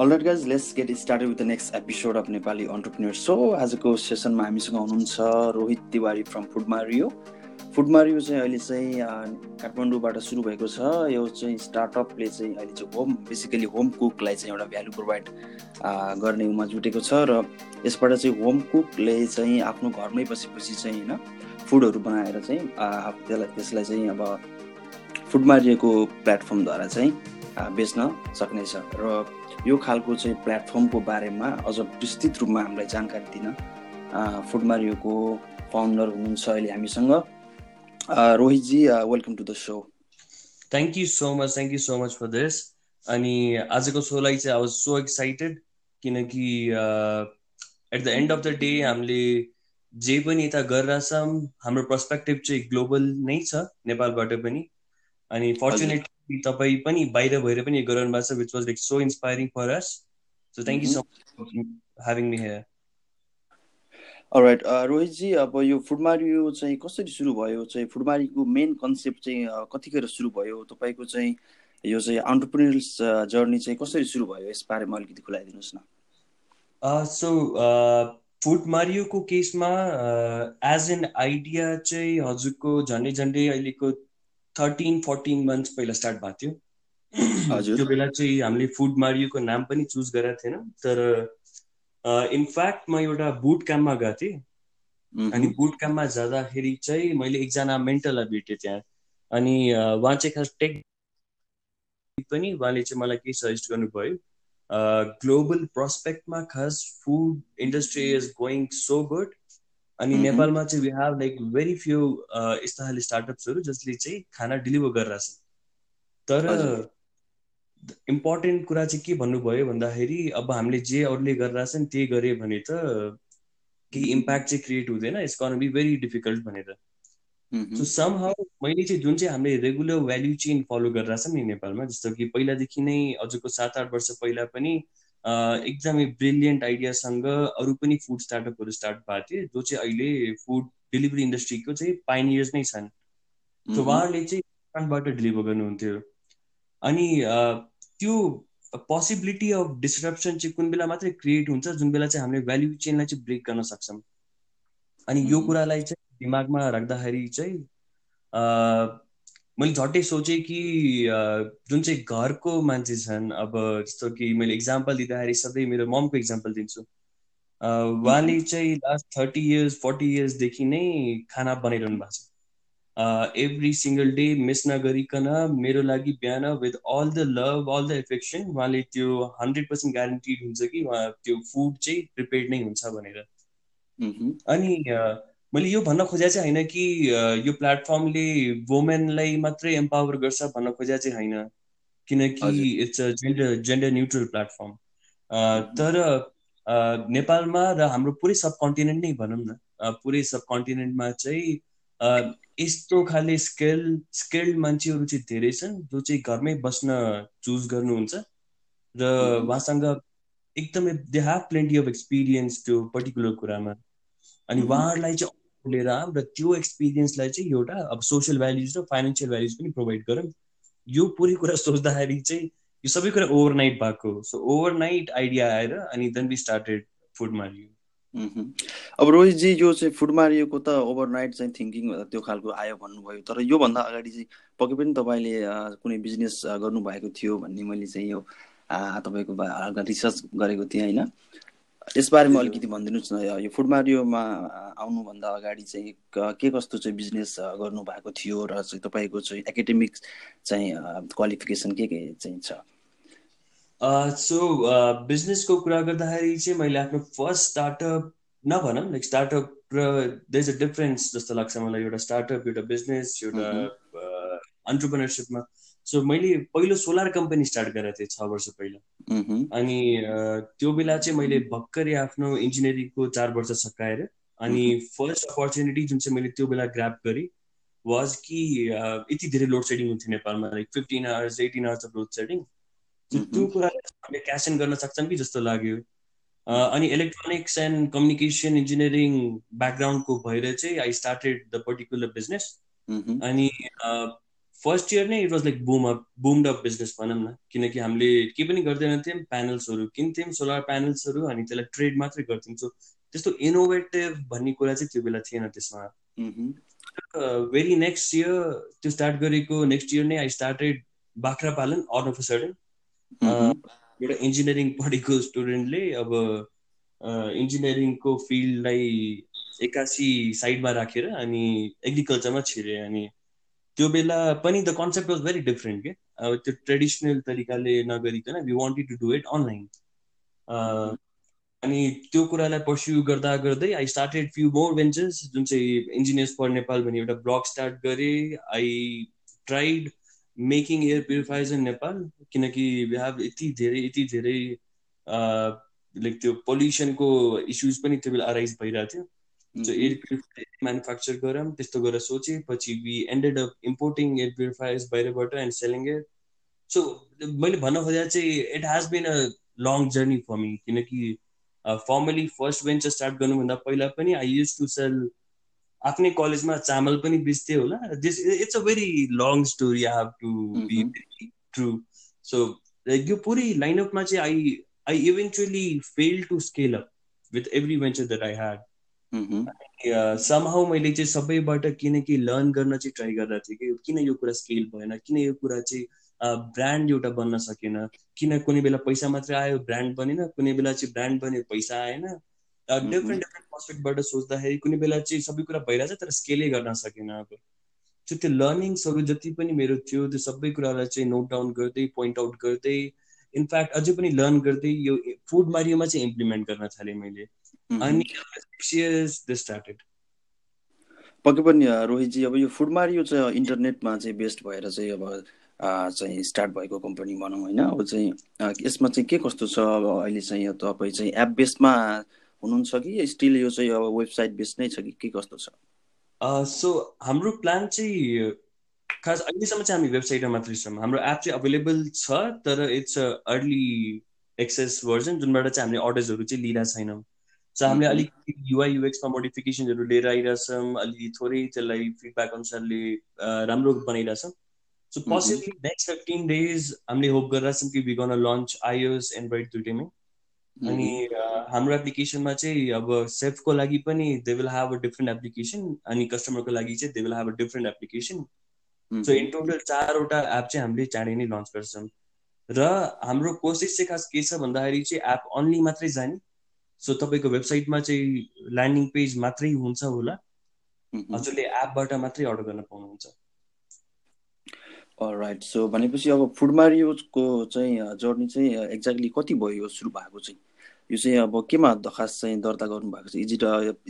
Alright guys let's get started with the next episode of Nepali entrepreneur so आजको सेसनमा हामीसँग हुनुहुन्छ Rohit Tiwari from Food Mario Food Mario चाहिँ अहिले चाहिँ काठमाडौँबाट सुरु भएको छ। यो चाहिँ स्टार्टअपले चाहिँ अहिले चाहिँ होम बेसिकली होम कुकलाई चाहिँ एउटा भ्यालु प्रोभाइड गर्ने उमा जुटेको छ र यसबाट चाहिँ होम कुकले चाहिँ आफ्नो घरमै बसेपछि चाहिँ होइन फुडहरू बनाएर चाहिँ त्यसलाई त्यसलाई चाहिँ अब फुड मारिएको प्लेटफर्मद्वारा चाहिँ बेच्न सक्नेछ। र यो खालको चाहिँ प्लेटफर्मको बारेमा अझ विस्तृत रूपमा हामीलाई जानकारी दिन फुड मारियोको फाउन्डर हुनुहुन्छ अहिले हामीसँग। Rohit ji welcome to the show thank you so much thank you so much for this अनि आजको सोलाई चाहिँ आई वाज सो एक्साइटेड किनकि at the end of the day हामीले जे पनि यता गरिरहेछौँ हाम्रो पर्सपेक्टिभ चाहिँ ग्लोबल नै छ नेपालबाट पनि। अनि फर्चुनेट तपाईँ पनि बाहिर भएर पनि गराउनु भएको छ which was like so inspiring for us so thank you so much having me here right Rohit ji अब यो फुडमारी चाहिँ कसरी सुरु भयो? चाहिँ फुडमारीको मेन कन्सेप्ट चाहिँ कतिखेर सुरु भयो? तपाईँको चाहिँ यो चाहिँ अन्टरप्रिनर्स जर्नी चाहिँ कसरी सुरु भयो? यस बारेमा अलिकति खुलाइदिनुहोस् न। सो फुड मारियोको केसमा एज एन आइडिया चाहिँ हजुरको झन्डै झन्डै अहिलेको थर्टिन फोर्टिन मन्थ्स पहिला स्टार्ट भएको थियो। त्यो बेला चाहिँ हामीले फुड मारियोको नाम पनि चुज गरेका थिएन। तर इनफ्याक्ट म एउटा बुट क्याम्पमा गएको थिएँ। अनि बुट क्याम्पमा जाँदाखेरि चाहिँ मैले एकजना मेन्टललाई भेटेँ त्यहाँ। अनि उहाँ चाहिँ खास टेक पनि उहाँले चाहिँ मलाई केही सजेस्ट गर्नुभयो। ग्लोबल प्रोस्पेक्टमा खास food industry is going so good अनि नेपालमा चाहिँ we have like very few यस्ता खाले स्टार्टअप्सहरू जसले चाहिँ खाना डेलिभर गरिरहेछ तर इम्पोर्टेन्ट कुरा चाहिँ के भन्नुभयो भन्दाखेरि अब हामीले जे अरूले गरिरहेछन् त्यही गरे भने त केही इम्प्याक्ट चाहिँ क्रिएट हुँदैन it's can be very difficult भनेर। सो सम हाउ मैले चाहिँ जुन चाहिँ हामीले रेगुलर भ्याल्यु चेन फलो गरिरहेछौँ नि नेपालमा जस्तो कि पहिलादेखि नै अझको सात आठ वर्ष पहिला पनि एकदमै ब्रिलियन्ट आइडियासँग अरू पनि फुड स्टार्टअपहरू स्टार्ट भएको थियो जो चाहिँ अहिले फुड डेलिभरी इन्डस्ट्रीको चाहिँ पाइनियर्स नै छन्। सो उहाँहरूले चाहिँ डेलिभर गर्नुहुन्थ्यो। अनि त्यो पोसिबिलिटी अफ डिस्ट्रप्सन चाहिँ कुन बेला मात्रै क्रिएट हुन्छ जुन बेला चाहिँ हामीले भ्याल्यु चेनलाई चाहिँ ब्रेक गर्न सक्छौँ। अनि यो कुरालाई चाहिँ दिमागमा राख्दाखेरि चाहिँ मैले झट्टै सोचेँ कि जुन चाहिँ घरको मान्छे छन् अब जस्तो कि मैले इक्जाम्पल दिँदाखेरि सधैँ मेरो ममको इक्जाम्पल दिन्छु। उहाँले चाहिँ लास्ट थर्टी इयर्स फोर्टी इयर्सदेखि नै खाना बनाइरहनु भएको छ। एभ्री सिङ्गल डे मिस नगरिकन मेरो लागि बिहान with all the love all the affection उहाँले त्यो हन्ड्रेड पर्सेन्ट ग्यारेन्टिड हुन्छ कि उहाँ त्यो फुड चाहिँ प्रिपेयर्ड नै हुन्छ भनेर। अनि मैले यो भन्न खोजेको चाहिँ होइन कि यो प्लेटफर्मले वुमेनलाई मात्रै एम्पावर गर्छ भन्न खोजेको चाहिँ होइन। किनकि it's a gender gender neutral platform तर नेपालमा र हाम्रो पुरै सब कन्टिनेन्ट नै भनौँ न पुरै सब कन्टिनेन्टमा चाहिँ यस्तो खाले स्किल स्किल्ड मान्छेहरू चाहिँ धेरै छन् जो चाहिँ घरमै बस्न चुज गर्नुहुन्छ। र उहाँसँग एकदमै they have plenty of experience त्यो पर्टिकुलर कुरामा। अनि उहाँहरूलाई चाहिँ लिएर आऊँ र त्यो एक्सपिरियन्सलाई चाहिँ एउटा अब सोसियल भ्याल्युज र फाइनेन्सियल भ्याल्युज पनि प्रोभाइड गरौँ। यो पुरै कुरा सोच्दाखेरि चाहिँ यो सबै कुरा ओभरनाइट भएको सो ओभरनाइट आइडिया आएर अनि then we started Food Mario अब रोहितजी यो चाहिँ फुड मारियोको त ओभरनाइट चाहिँ थिङ्किङ त्यो खालको आयो भन्नुभयो। तर योभन्दा अगाडि चाहिँ पक्कै पनि तपाईँले कुनै बिजनेस गर्नुभएको थियो भन्ने मैले चाहिँ यो तपाईँको रिसर्च गरेको थिएँ होइन? यसबारेमा अलिकति भनिदिनुहोस् न यो फुड मारियोमा आउनुभन्दा अगाडि चाहिँ के कस्तो चाहिँ बिजनेस गर्नु भएको थियो र चाहिँ तपाईँको चाहिँ एकाडेमिक चाहिँ क्वालिफिकेसन के के चाहिँ छ? सो बिजनेसको कुरा गर्दाखेरि चाहिँ मैले आफ्नो फर्स्ट स्टार्टअप नभनौँ लाइक स्टार्टअप र द इज अ डिफरेन्स जस्तो लाग्छ मलाई एउटा स्टार्टअप एउटा बिजनेस एउटा अन्टरप्रिनरसिपमा सो मैले पहिलो सोलर कम्पनी स्टार्ट गरेको थिएँ छ वर्ष पहिला। अनि त्यो बेला चाहिँ मैले भर्खरै आफ्नो इन्जिनियरिङको चार वर्ष सकाएर अनि फर्स्ट अपर्च्युनिटी जुन चाहिँ मैले त्यो बेला ग्राप गरेँ वाज कि यति धेरै लोड सेडिङ हुन्थ्यो नेपालमा like fifteen hours eighteen hours of load shedding त्यो कुरा हामीले क्यास इन गर्न सक्छौँ कि जस्तो लाग्यो। अनि इलेक्ट्रोनिक्स एन्ड कम्युनिकेसन इन्जिनियरिङ ब्याकग्राउन्डको भएर चाहिँ I started the particular business अनि फर्स्ट इयर नै it was like boom up boomed up business भनौँ न किनकि हामीले केही पनि गर्दैन थियौँ प्यानल्सहरू किन्थ्यौँ सोलर प्यानल्सहरू अनि त्यसलाई ट्रेड मात्रै गर्थ्यौँ सो त्यस्तो इनोभेटिभ भन्ने कुरा चाहिँ त्यो बेला थिएन त्यसमा भेरी नेक्स्ट इयर त्यो स्टार्ट गरेको नेक्स्ट इयर नै आई स्टार्टेड बाख्रा पालन अन अफ सडन एउटा इन्जिनियरिङ पढेको स्टुडेन्टले अब इन्जिनियरिङको फिल्डलाई एक्कासी साइडमा राखेर अनि एग्रिकल्चरमा छिरे अनि त्यो बेला पनि the concept was very different के अब त्यो ट्रेडिसनल तरिकाले नगरिकन we wanted to do it online अनि त्यो कुरालाई पर्स्यु गर्दा गर्दै I started few more ventures जुन चाहिँ इन्जिनियर्स फर नेपाल भन्ने एउटा ब्लग स्टार्ट गरेँ। I tried making air purifiers in Nepal किनकि वी हेभ यति धेरै यति धेरै लाइक त्यो पल्युसनको इस्युज पनि त्यो बेला अराइज भइरहेको थियो। सो एयर प्युरिफायर म्यानुफ्याक्चर गरौँ त्यस्तो गरेर सोचेँ पछि we ended up importing air purifiers बाहिरबाट एन्ड सेलिङ एयर सो मैले भन्न खोजेर चाहिँ it has been a long journey for me किनकि फर्मली फर्स्ट भेन्चर स्टार्ट गर्नुभन्दा पहिला पनि आई युज टु सेल आफ्नै कलेजमा चामल पनि बेच्थेँ होला this it's a very long story I have to be true so यो पुरै लाइनअपमा चाहिँ I I eventually fail to scale up with every venture that I had somehow मैले चाहिँ सबैबाट किनकि लर्न गर्न चाहिँ ट्राई गरेर थिएँ कि किन यो कुरा स्केल भएन? किन यो कुरा चाहिँ ब्रान्ड एउटा बन्न सकेन? किन कुनै बेला पैसा मात्रै आयो ब्रान्ड बनेन? कुनै बेला चाहिँ ब्रान्ड बन्यो पैसा आएन? डिफ्रेन्ट डिफ्रेन्ट पर्सपेक्टबाट सोच्दाखेरि कुनै बेला चाहिँ सबै कुरा भइरहेछ तर स्केलै गर्न सकेन अब। सो त्यो लर्निङ्सहरू जति पनि मेरो थियो त्यो सबै कुरालाई चाहिँ नोट डाउन गर्दै पोइन्ट आउट गर्दै इनफ्याक्ट अझै पनि लर्न गर्दै यो फुड मारियोमा चाहिँ इम्प्लिमेन्ट गर्न थालेँ मैले। अनि पक्कै पनि रोहितजी अब यो फुड मारियो चाहिँ इन्टरनेटमा चाहिँ बेस्ट भएर चाहिँ अब चाहिँ स्टार्ट भएको कम्पनी भनौँ होइन। अब चाहिँ यसमा चाहिँ के कस्तो छ? अब अहिले चाहिँ तपाईँ चाहिँ एप बेसमा हुनुहुन्छ कि स्टिल यो चाहिँ अब वेबसाइट बेस नै छ कि के कस्तो छ? सो हाम्रो प्लान चाहिँ खास अहिलेसम्म चाहिँ हामी वेबसाइटमा मात्रै छौँ। हाम्रो एप चाहिँ अभाइलेबल छ तर it's a early access version जुनबाट चाहिँ हामीले अर्डर्सहरू चाहिँ लिइरहेको छैनौँ। सो हामीले अलिक युआई युएक्समा मोडिफिकेसनहरू लिएर आइरहेछौँ अलि थोरै त्यसलाई फिडब्याक अनुसारले राम्रो बनाइरहेछौँ so. Possibly next fifteen days हामीले होप गरिरहेछौँ कि we gonna launch iOS Android दुइटैमै अनि हाम्रो एप्लिकेसनमा चाहिँ अब सेफको लागि पनि they will have a different application अनि कस्टमरको लागि चाहिँ they will have a different application so in total चारवटा एप चाहिँ हामीले चाँडै नै लन्च गर्छौँ। र हाम्रो कोसिस चाहिँ खास के छ भन्दाखेरि चाहिँ एप अन्ली मात्रै जाने। सो तपाईँको वेबसाइटमा चाहिँ ल्यान्डिङ पेज मात्रै हुन्छ होला। हजुरले एपबाट मात्रै अर्डर गर्न पाउनुहुन्छ। राइट सो भनेपछि अब फुड मारियोको चाहिँ जर्नी चाहिँ एक्ज्याक्टली कति भयो यो सुरु भएको चाहिँ? यो चाहिँ अब केमा दरखास्त चाहिँ दर्ता गर्नु भएको छ is it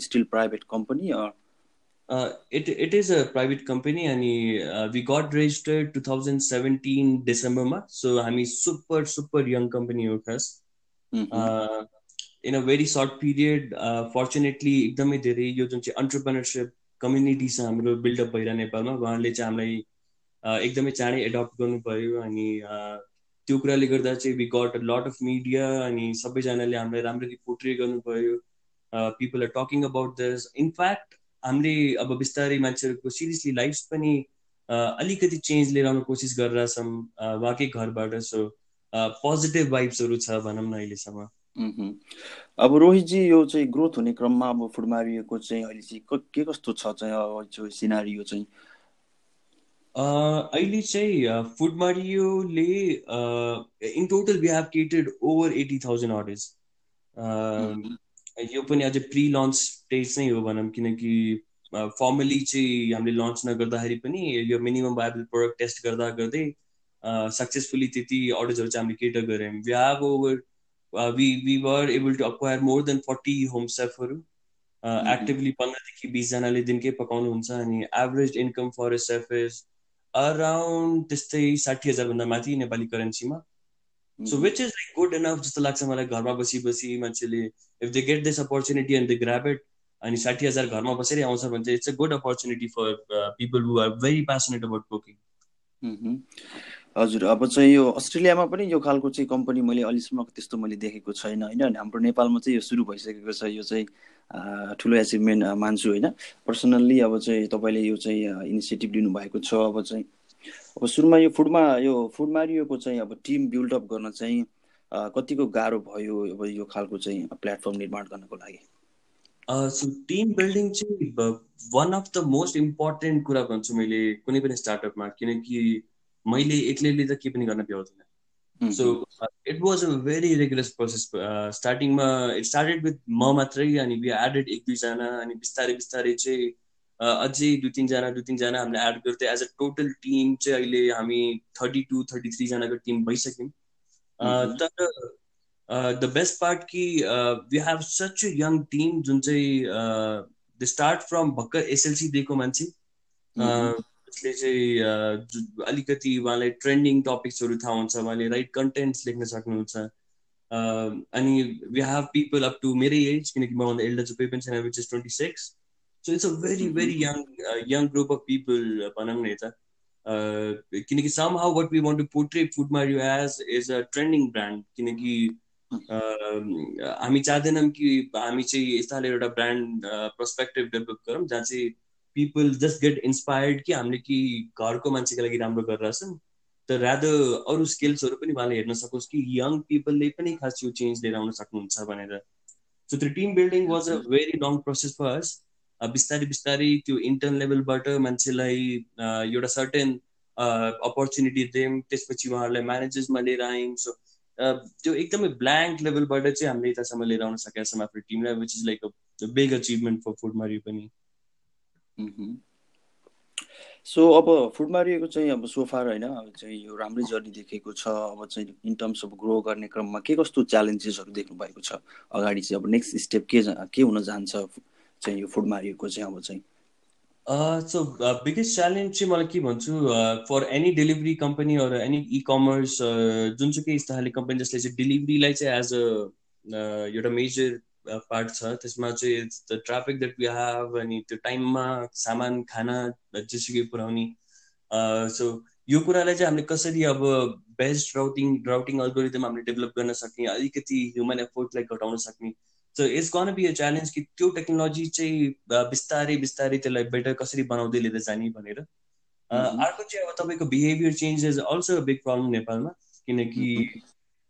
still private company it it is a private company अनि we got registered two thousand seventeen डिसेम्बरमा सो हामी सुपर सुपर यङ कम्पनी हो खास। In a very short period fortunately एकदमै धेरै यो जुन चाहिँ अन्टरप्रेनरसिप कम्युनिटी छ हाम्रो बिल्डअप भइरहेको नेपालमा उहाँहरूले चाहिँ हामीलाई एकदमै चाँडै एडप्ट गर्नुभयो अनि त्यो कुराले गर्दा चाहिँ we got a lot of media अनि सबैजनाले हामीलाई राम्ररी पोर्ट्रे गर्नुभयो। People are talking about this in fact हामीले अब बिस्तारै मान्छेहरूको सिरियसली लाइफ पनि अलिकति चेन्ज लिएर आउनु कोसिस गरिरहेछौँ उहाँकै घरबाट। सो पोजिटिभ वाइब्सहरू छ भनौँ न अहिलेसम्म। अब रोहितजी यो चाहिँ ग्रोथ हुने क्रममा अब फुड मारिएको चाहिँ अहिले चाहिँ के कस्तो छ चाहिँ अब सिनारियो चाहिँ? अहिले चाहिँ food मारियोले in total we have catered over eighty thousand orders यो पनि अझै प्रि लन्च स्टेज नै हो भनौँ किनकि फर्मली चाहिँ हामीले लन्च नगर्दाखेरि पनि यो मिनिमम भाइबल प्रोडक्ट टेस्ट गर्दा गर्दै सक्सेसफुली त्यति अर्डर्सहरू चाहिँ हामीले केटर गऱ्यौँ we have over we we were able to acquire more than 40 home chefहरू एक्टिभली पन्ध्रदेखि बिसजनाले दिनकै पकाउनुहुन्छ अनि average income for a chef is around त्यस्तै साठी हजारभन्दा माथि नेपाली करेन्सीमा so which is like good enough जस्तो लाग्छ मलाई घरमा बसी बसी मान्छेले if they get this opportunity and they grab it अनि साठी हजार घरमा बसेरै आउँछ भने चाहिँ it's a good opportunity for people who are very passionate about cooking हजुर अब चाहिँ यो अस्ट्रेलियामा पनि यो खालको चाहिँ कम्पनी मैले अहिलेसम्म त्यस्तो मैले देखेको छैन होइन? हाम्रो नेपालमा चाहिँ यो सुरु भइसकेको छ यो चाहिँ ठुलो एचिभमेन्ट मान्छु होइन? पर्सनल्ली अब चाहिँ तपाईँले यो चाहिँ इनिसिएटिभ लिनुभएको छ अब चाहिँ अब सुरुमा यो फुडमा यो फुड मारियोको चाहिँ अब टिम बिल्डअप गर्न चाहिँ कतिको गाह्रो भयो अब यो खालको चाहिँ प्लेटफर्म निर्माण गर्नको लागि? सो टिम बिल्डिङ चाहिँ one of the most important कुरा भन्छु मैले कुनै पनि स्टार्टअपमा किनकि मैले एक्लैले त के पनि गर्न भ्याउँदिनँ। So it was a very regular process स्टार्टिङमा it started with म मात्रै अनि बी एडेड एक दुईजना अनि बिस्तारै बिस्तारै चाहिँ अझै दुई तिनजना दुई तिनजना हामीले एड गर्दै एज अ टोटल टिम चाहिँ अहिले हामी थर्टी टू थर्टी थ्रीजनाको टिम भइसक्यौँ तर द बेस्ट पार्ट कि we have such a young team जुन चाहिँ द स्टार्ट फ्रम भर्खर एसएलसी दिएको मान्छे। जसले चाहिँ अलिकति उहाँलाई ट्रेन्डिङ टपिक्सहरू थाहा हुन्छ उहाँले राइट कन्टेन्ट्स लेख्न सक्नुहुन्छ। अनि we have people up to मेरै एज किनकि मभन्दा एल्डर चाहिँ कोही पनि छैन which is twenty six so it's a very very young young group of people भनौँ न यता किनकि somehow what we want to portray Food Mario as is a trending brand किनकि हामी चाहँदैनौँ कि हामी चाहिँ यस्ता एउटा ब्रान्ड पर्सपेक्टिभ डेभलप गरौँ जहाँ चाहिँ पिपल जस्ट गेट इन्सपायर्ड कि हामीले कि घरको मान्छेको लागि राम्रो गरिरहेछौँ तर रादर अरू स्किल्सहरू पनि उहाँले हेर्न सकोस् कि यङ पिपलले पनि खास यो चेन्ज लिएर आउन सक्नुहुन्छ भनेर। सो त्यो team building was a very long process for us बिस्तारै बिस्तारै त्यो इन्टर्न लेभलबाट मान्छेलाई एउटा सर्टेन अपर्च्युनिटी दियौँ। त्यसपछि उहाँहरूलाई म्यानेजर्समा लिएर आयौँ। सो त्यो एकदमै ब्ल्याङ्क लेभलबाट चाहिँ हामीले यतासम्म लिएर आउन सकेका छौँ आफ्नो टिमलाई which is like a big achievement for Food Mario पनि। सो अब फुड मारिएको चाहिँ अब सोफार होइन अब चाहिँ यो राम्रै जर्नी देखेको छ। अब चाहिँ इन टर्म्स अफ ग्रो गर्ने क्रममा के कस्तो च्यालेन्जेसहरू देख्नु भएको छ? अगाडि चाहिँ अब नेक्स्ट स्टेप के के हुन जान्छ चाहिँ यो फुड मारिएको चाहिँ अब चाहिँ? सो बिगेस्ट च्यालेन्ज चाहिँ मलाई के भन्छु for any delivery company or any e commerce जुनसुकै यस्तो कम्पनी जसले चाहिँ डेलिभरीलाई चाहिँ एज अ एउटा मेजर पार्ट छ त्यसमा चाहिँ the traffic that we have अनि त्यो टाइममा सामान खाना जेसुकै पुऱ्याउने। सो यो कुरालाई चाहिँ हामीले कसरी अब बेस्ट राउटिङ राउटिङ अल्गोरिदम हामीले डेभलप गर्न सक्ने अलिकति ह्युमन एफोर्टलाई घटाउन सक्ने। So it's gonna be a challenge कि त्यो टेक्नोलोजी चाहिँ बिस्तारै बिस्तारै त्यसलाई बेटर कसरी बनाउँदै लिएर जाने भनेर। अर्को चाहिँ अब तपाईँको behaviour change is also big problem नेपालमा। किनकि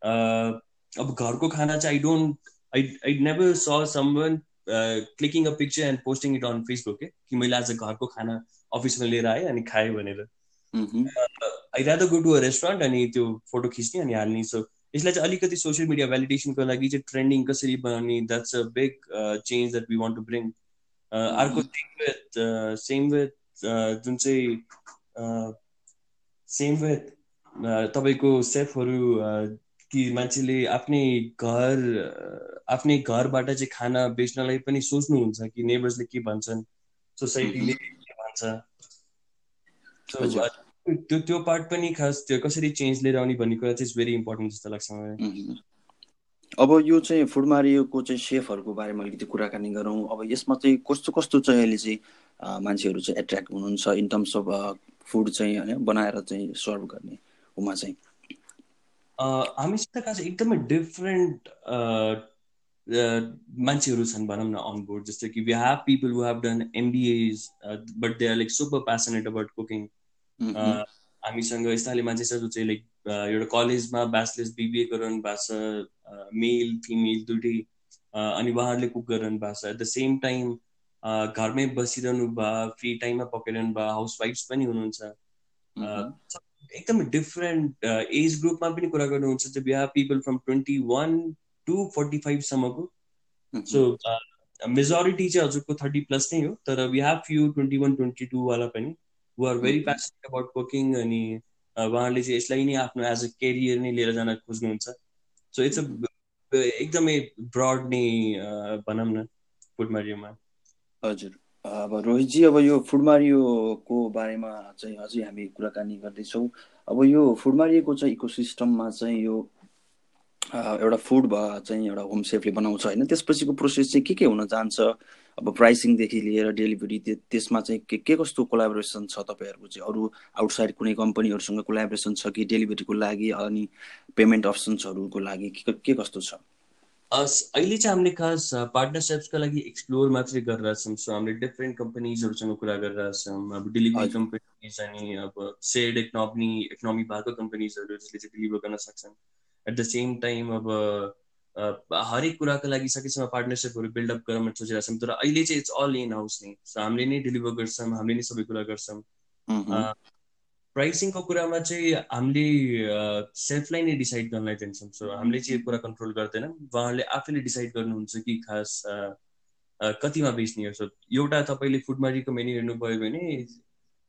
अब घरको खाना चाहिँ I don't I I never saw someone clicking a picture and posting it on Facebook के कि मैले आज घरको खाना अफिसमा लिएर आएँ अनि खाएँ भनेर I rather go to a restaurant अनि त्यो फोटो खिच्ने अनि हाल्ने सो यसलाई चाहिँ अलिकति सोसियल मिडिया भ्यालिडेसनको लागि चाहिँ ट्रेन्डिङ कसरी बनाउने that's a big change that we want to bring अर्को सेम विथ सेम विथ जुन चाहिँ सेम विथ तपाईँको सेफहरू कि मान्छेले आफ्नै घर आफ्नै घरबाट चाहिँ खाना बेच्नलाई पनि सोच्नुहुन्छ कि नेबर्सले के भन्छन् सोसाइटीले के भन्छ? त्यो त्यो पार्ट पनि खास त्यो कसरी चेन्ज लिएर आउने भन्ने कुरा चाहिँ भेरी इम्पोर्टेन्ट जस्तो लाग्छ मलाई। अब यो चाहिँ फुड मारियोको चाहिँ सेफहरूको बारेमा अलिकति कुराकानी गरौँ। अब यसमा चाहिँ कस्तो कस्तो चाहिँ अहिले चाहिँ मान्छेहरू चाहिँ एट्र्याक्ट हुनुहुन्छ इन टर्म्स अफ फुड चाहिँ होइन बनाएर चाहिँ सर्भ गर्ने उमा चाहिँ? हामीसित खास एकदमै डिफरेन्ट मान्छेहरू छन् भनौँ न अन बोर्ड जस्तो कि we have people who have done MBAs but they are like super passionate about cooking हामीसँग यस्ता खाले मान्छे छ जो चाहिँ लाइक एउटा कलेजमा ब्याचलर्स बिबिए गरिरहनु भएको छ मेल फिमेल दुइटै अनि उहाँहरूले कुक गरिरहनु भएको छ। एट द सेम टाइम घरमै बसिरहनु भयो फ्री टाइममा पकाइरहनु भयो हाउस वाइफ्स पनि हुनुहुन्छ। एकदमै डिफरेन्ट एज ग्रुपमा पनि कुरा गर्नुहुन्छ चाहिँ बिहा people from twenty one to forty फाइभसम्मको so majority चाहिँ हजुरको थर्टी प्लस नै हो तर we have few twenty one twenty टूवाला पनि who are very passionate about cooking अनि उहाँले चाहिँ यसलाई नै आफ्नो एज अ केरियर नै लिएर जान खोज्नुहुन्छ। सो इट्स अ एकदमै ब्रड नै भनौँ न फुडमारियोमा हजुर। अब रोहितजी अब यो फुडमारियोको बारेमा चाहिँ अझै हामी कुराकानी गर्दैछौँ। अब यो फुडमारियोको चाहिँ इकोसिस्टममा चाहिँ यो एउटा फुड भयो चाहिँ एउटा होम सेफले बनाउँछ होइन। त्यसपछिको प्रोसेस चाहिँ के के हुन जान्छ? अब प्राइसिङदेखि लिएर डेलिभरी त्यसमा चाहिँ के के कस्तो कोलाबोरेसन छ तपाईँहरूको चाहिँ? अरू आउटसाइड कुनै कम्पनीहरूसँग कोलाबोरेसन छ कि डेलिभरीको लागि अनि पेमेन्ट अप्सन्सहरूको लागि के कस्तो छ? अहिले चाहिँ हामीले खास पार्टनरसिप्सको लागि एक्सप्लोर मात्रै गरिरहेछौँ। सो हामीले डिफ्रेन्ट कम्पनीजहरूसँग कुरा गरिरहेछौँ। अब डेलिभरी कम्पनी कम्पनीज अनि अब सेड इकोनोमी इकोनोमी भएको कम्पनीजहरू जसले चाहिँ डेलिभर गर्न सक्छन्। एट द सेम टाइम अब हरेक कुराको लागि सकेसम्म पार्टनरसिपहरू बिल्डअप गर्न सोचिरहेको छौँ तर अहिले चाहिँ इट्स अल इन हाउस नै। सो हामीले नै डेलिभर गर्छौँ हामीले नै सबै कुरा गर्छौँ। प्राइसिङको कुरामा चाहिँ हामीले सेल्फलाई नै डिसाइड गर्नलाई दिन्छौँ हामीले चाहिँ यो कुरा कन्ट्रोल गर्दैनौँ। उहाँहरूले आफैले डिसाइड गर्नुहुन्छ कि खास कतिमा बेच्ने हो। सो एउटा तपाईँले फुडमा रिकमेन्ड हेर्नुभयो भने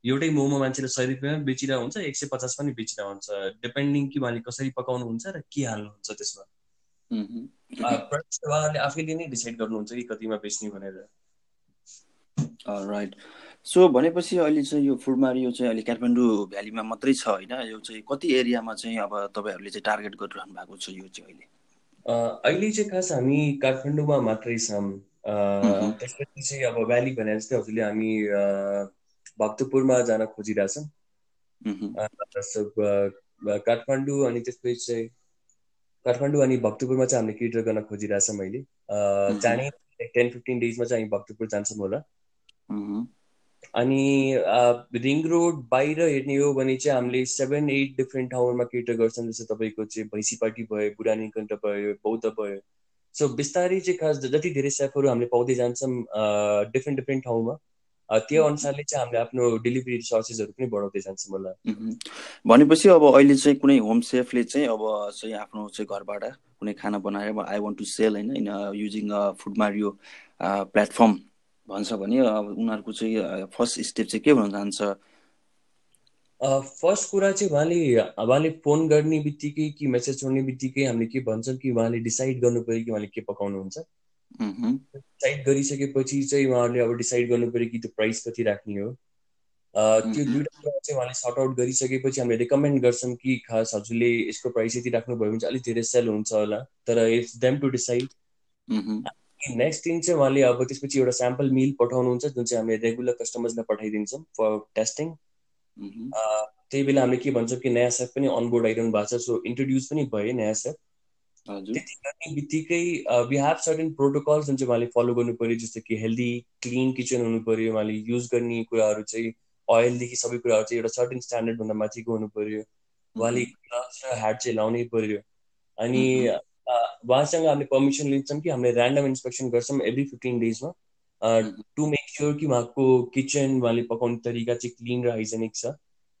एउटै मोमो मान्छेले सय रुपियाँमा बेचिरहेको हुन्छ एक सय पचास पनि बेचिरहेको हुन्छ। डिपेन्डिङ कि उहाँले कसरी पकाउनुहुन्छ र के हाल्नुहुन्छ त्यसमा। उहाँहरूले आफैले नै डिसाइड गर्नुहुन्छ कि कतिमा बेच्ने भनेर। राइट सो भनेपछि अहिले चाहिँ यो फुड मारियो चाहिँ अहिले काठमाडौँ भ्यालीमा मात्रै छ होइन? यो चाहिँ कति एरियामा चाहिँ अब तपाईँहरूले चाहिँ टार्गेट गरिरहनु भएको छ यो चाहिँ अहिले? अहिले चाहिँ खास हामी काठमाडौँमा मात्रै छौँ। त्यसपछि चाहिँ अब भ्याली भने जस्तै हजुरले हामी भक्तपुरमा जान खोजिरहेछौँ काठमाडौँ अनि त्यसपछि चाहिँ काठमाडौँ अनि भक्तपुरमा चाहिँ हामीले केटर गर्न खोजिरहेछौँ अहिले। जाने टेन फिफ्टिन डेजमा चाहिँ हामी भक्तपुर जान्छौँ होला। अनि रिङ रोड बाहिर हेर्ने हो भने चाहिँ हामीले सेभेन एट डिफ्रेन्ट ठाउँहरूमा केटर गर्छौँ जस्तो तपाईँको चाहिँ भैँसीपाटी भयो बुढानी कण्ठ भयो बौद्ध भयो. सो बिस्तारै चाहिँ खास जति धेरै सेफहरू हामीले पाउँदै जान्छौँ डिफ्रेन्ट डिफ्रेन्ट ठाउँमा त्यो अनुसारले चाहिँ हामीले आफ्नो डेलिभरी सर्सेसहरू पनि बढाउँदै जान्छौँ होला। भनेपछि अब अहिले चाहिँ कुनै होम सेफले चाहिँ अब चाहिँ आफ्नो चाहिँ घरबाट कुनै खाना बनाएर आई वान्ट टु सेल होइन in using Food Mario platform भन्छ भने अब उनीहरूको चाहिँ फर्स्ट स्टेप चाहिँ के भन्न चाहन्छ फर्स्ट कुरा चाहिँ उहाँले उहाँले फोन गर्ने बित्तिकै कि मेसेज छोड्ने बित्तिकै हामीले के भन्छौँ कि उहाँले डिसाइड गर्नु पऱ्यो कि उहाँले के पकाउनुहुन्छ। डिसाइड गरिसकेपछि चाहिँ उहाँहरूले अब डिसाइड गर्नु पऱ्यो कि त्यो प्राइस कति राख्ने हो। त्यो दुइटा कुरा चाहिँ उहाँले सर्ट आउट गरिसकेपछि हामीले रिकमेन्ड गर्छौँ कि खास हजुरले यसको प्राइस यति राख्नुभयो भने चाहिँ अलिक धेरै सेल हुन्छ होला। तर it's them to decide next दिन चाहिँ उहाँले अब त्यसपछि एउटा स्याम्पल मिल पठाउनुहुन्छ जुन चाहिँ हामीले रेगुलर कस्टमर्सलाई पठाइदिन्छौँ फर टेस्टिङ त्यही बेला हामीले के भन्छौँ कि नयाँ सेफ पनि अनबोर्ड आइरहनु भएको छ सो इन्ट्रोड्युस पनि भयो नयाँ सेफ त्यति गर्ने बित्तिकै वी हेभ सर्टेन प्रोटोकल्स जुन चाहिँ उहाँले फलो गर्नु पर्यो जस्तो कि हेल्दी क्लिन किचन हुनु पर्यो उहाँले युज गर्ने कुराहरू चाहिँ अइलदेखि सबै कुराहरू चाहिँ एउटा सर्टेन स्ट्यान्डर्डभन्दा माथिको हुनु पर्यो उहाँले ग्लभ्स र ह्याट चाहिँ लाउनै पर्यो अनि उहाँसँग हामीले पर्मिसन लिन्छौँ कि हामीले ऱ्यान्डम इन्सपेक्सन गर्छौँ एभ्री फिफ्टिन डेजमा टु मेक स्योर कि उहाँको किचन उहाँले पकाउने तरिका चाहिँ क्लिन र हाइजेनिक छ।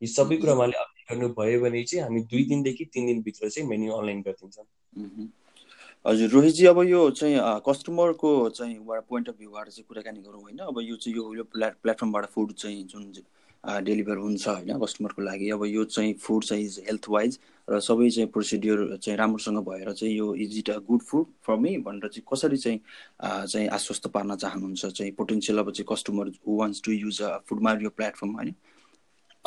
यो सबै कुरा उहाँले अपडेट गर्नुभयो भने चाहिँ हामी दुई दिनदेखि तिन दिनभित्र चाहिँ मेन्यु अनलाइन गरिदिन्छौँ। हजुर रोहितजी अब यो चाहिँ कस्टमरको चाहिँ पोइन्ट अफ भ्यूबाट चाहिँ कुराकानी गरौँ होइन? अब यो चाहिँ यो प्ला प्लेटफर्मबाट फुड चाहिँ जुन डेलिभर हुन्छ होइन कस्टमरको लागि। अब यो चाहिँ फुड चाहिँ हेल्थ वाइज र सबै चाहिँ प्रोसिड्युर चाहिँ राम्रोसँग भएर चाहिँ यो is it a good food for me भनेर चाहिँ कसरी चाहिँ चाहिँ आश्वस्त पार्न चाहनुहुन्छ चाहिँ पोटेन्सियल अब चाहिँ customer who wants to use a फुडमा यो प्लेटफर्म होइन?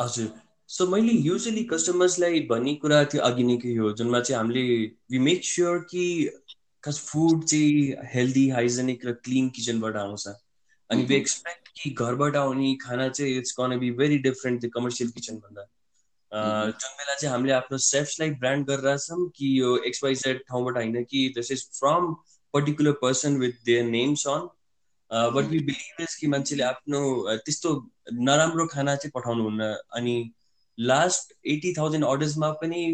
हजुर। सो मैले युजली कस्टमर्सलाई भन्ने कुरा थियो अघि नै के हो जुनमा चाहिँ हामीले वि मेक स्योर कि खास फुड चाहिँ हेल्दी हाइजेनिक र क्लिन किचनबाट आउँछ। अनि वी एक्सपेक्ट कि घरबाट आउने खाना चाहिँ it's can be very different the commercial किचनभन्दा जुन बेला चाहिँ हामीले आफ्नो सेफ्सलाई ब्रान्ड गरिरहेछौँ कि यो एक्सवाइजेड ठाउँबाट होइन कि this is from particular person with their names on but we believe is कि मान्छेले आफ्नो त्यस्तो नराम्रो खाना चाहिँ पठाउनुहुन्न अनि लास्ट एटी थाउजन्ड अर्डर्समा पनि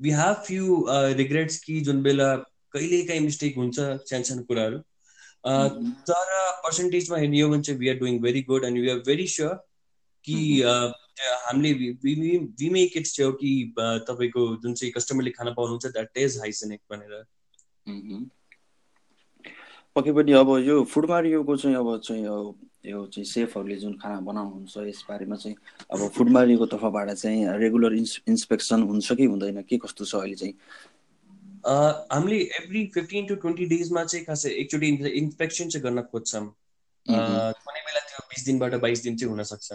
वी हेभ फ्यु रिग्रेट्स कि जुन बेला कहिले काहीँ मिस्टेक हुन्छ सानो सानो कुराहरू। तर पर्सेन्टेजमा हेर्ने भने चाहिँ we are doing very good and we are very sure कि हामीले वी मेक इट स्योर कि तपाईँको जुन चाहिँ कस्टमरले खाना पाउनुहुन्छ द्याट इज हाइजेनिक भनेर। पक्कै पनि अब यो फुड मारियोको चाहिँ अब चाहिँ यो चाहिँ सेफहरूले जुन खाना बनाउनुहुन्छ यस बारेमा चाहिँ अब फुड मारियोको तर्फबाट चाहिँ रेगुलर इन्स इन्सपेक्सन हुन्छ कि हुँदैन? के कस्तो छ अहिले चाहिँ? हामीले एभ्री फिफ्टिन टु ट्वेन्टी डेजमा चाहिँ खासै एकचोटि इन्सपेक्सन चाहिँ गर्न खोज्छौँ। कुनै बेला त्यो बिस दिनबाट बाइस दिन चाहिँ हुनसक्छ।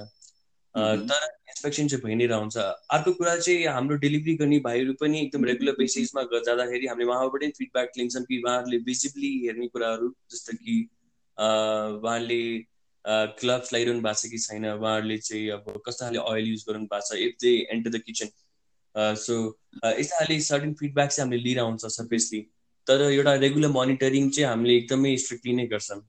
तर इन्सपेक्सन चाहिँ भइ नै रहन्छ। अर्को कुरा चाहिँ हाम्रो डेलिभरी गर्ने भाइहरू पनि एकदम रेगुलर बेसिसमा जाँदाखेरि हामीले उहाँबाटै फिडब्याक लिन्छौँ कि उहाँहरूले भिजिबली हेर्ने कुराहरू जस्तो कि उहाँले ग्लभ्स लगाइरहनु भएको छ कि छैन उहाँहरूले चाहिँ अब कस्तो खाले अइल युज गर्नु भएको छ if they enter the kitchen so यस्ता खाले सर्टेन फिडब्याक चाहिँ हामीले लिएर आउँछ सर्फेसली तर एउटा रेगुलर मोनिटरिङ चाहिँ हामीले एकदमै स्ट्रिक्टली नै गर्छौँ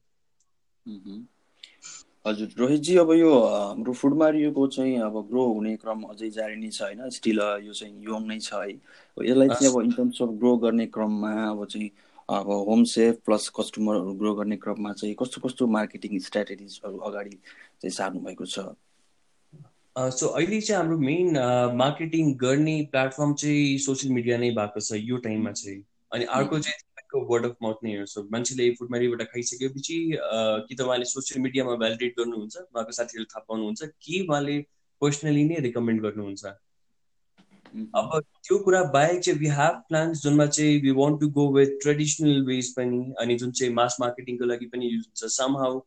हजुर रोहितजी अब यो हाम्रो फुड मारियोको चाहिँ अब ग्रो हुने क्रम अझै जारी नै छ होइन? स्टिल यो चाहिँ यङ नै छ है? यसलाई चाहिँ अब इन टर्म्स अफ ग्रो गर्ने क्रममा अब चाहिँ अब होम सेफ प्लस कस्टमरहरू ग्रो गर्ने क्रममा चाहिँ कस्तो कस्तो मार्केटिङ स्ट्राटेजिजहरू अगाडि चाहिँ सार्नु भएको छ? सो अहिले चाहिँ हाम्रो मेन मार्केटिङ गर्ने प्लेटफर्म चाहिँ सोसियल मिडिया नै भएको छ यो टाइममा चाहिँ। अनि अर्को चाहिँ तपाईँको वर्ड अफ माउथ नै हो सो मान्छेले फुडमारीबाट खाइसकेपछि कि त उहाँले सोसियल मिडियामा भ्यालिडेट गर्नुहुन्छ उहाँको साथीहरू थाहा पाउनुहुन्छ कि उहाँले पर्सनली नै रिकमेन्ड गर्नुहुन्छ। अब त्यो कुरा बाहेक चाहिँ वी हेभ प्लान्स जुनमा चाहिँ we want to go with traditional ways पनि अनि जुन चाहिँ मास मार्केटिङको लागि पनि युज हुन्छ सम हाउ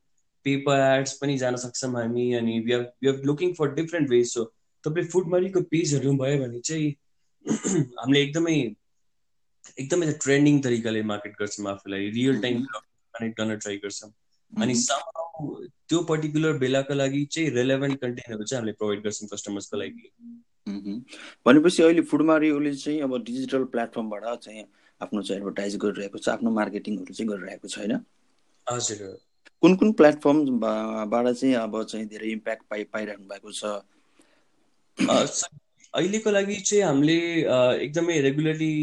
पेपर एड्स पनि जान सक्छौँ हामी अनि we we have looking for different ways so तपाईँ फुडमरीको पेजहरू भयो भने चाहिँ हामीले एकदमै एकदमै ट्रेन्डिङ तरिकाले मार्केट गर्छौँ आफूलाई रियल टाइम कनेक्ट गर्न ट्राई गर्छौँ अनि त्यो पर्टिकुलर बेलाको लागि चाहिँ रेलेभेन्ट कन्टेन्टहरू चाहिँ हामीले प्रोभाइड गर्छौँ कस्टमर्सको लागि भनेपछि अहिले फुडमारीले चाहिँ अब डिजिटल प्लेटफर्मबाट चाहिँ आफ्नो चाहिँ एडभर्टाइज गरिरहेको छ आफ्नो मार्केटिङहरू चाहिँ गरिरहेको छ होइन? हजुर। कुन कुन प्लेटफर्मबाट चाहिँ अब चाहिँ धेरै इम्प्याक्ट पाइ पाइरहनु भएको छ? अहिलेको लागि चाहिँ हामीले एकदमै रेगुलरली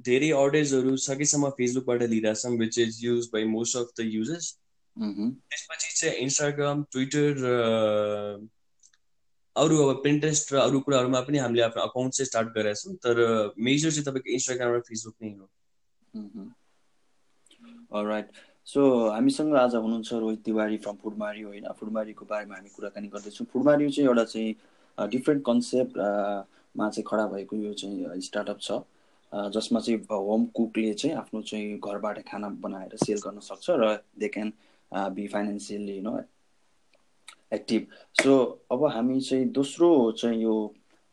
धेरै अर्डर्सहरू सकेसम्म फेसबुकबाट लिइरहेछौँ which is use by most of the users त्यसपछि चाहिँ इन्स्टाग्राम ट्विटर अरू अब पिन्ट्रेस्ट र अरू कुराहरूमा पनि हामीले आफ्नो अकाउन्ट चाहिँ स्टार्ट गरेका छौँ तर मेजर चाहिँ तपाईँको इन्स्टाग्राम र फेसबुक नै हो। राइट सो हामीसँग आज हुनुहुन्छ रोहित तिवारी फ्रम फुडमारी होइन। फुडमारीको बारेमा हामी कुराकानी गर्दैछौँ। फुडमारी चाहिँ एउटा चाहिँ डिफ्रेन्ट कन्सेप्टमा चाहिँ खडा भएको यो चाहिँ स्टार्टअप छ। जसमा चाहिँ होम कुकले चाहिँ आफ्नो चाहिँ घरबाट खाना बनाएर सेल गर्न सक्छ र दे क्यान बी फाइनेन्सियली होइन एक्टिभ सो अब हामी चाहिँ दोस्रो चाहिँ यो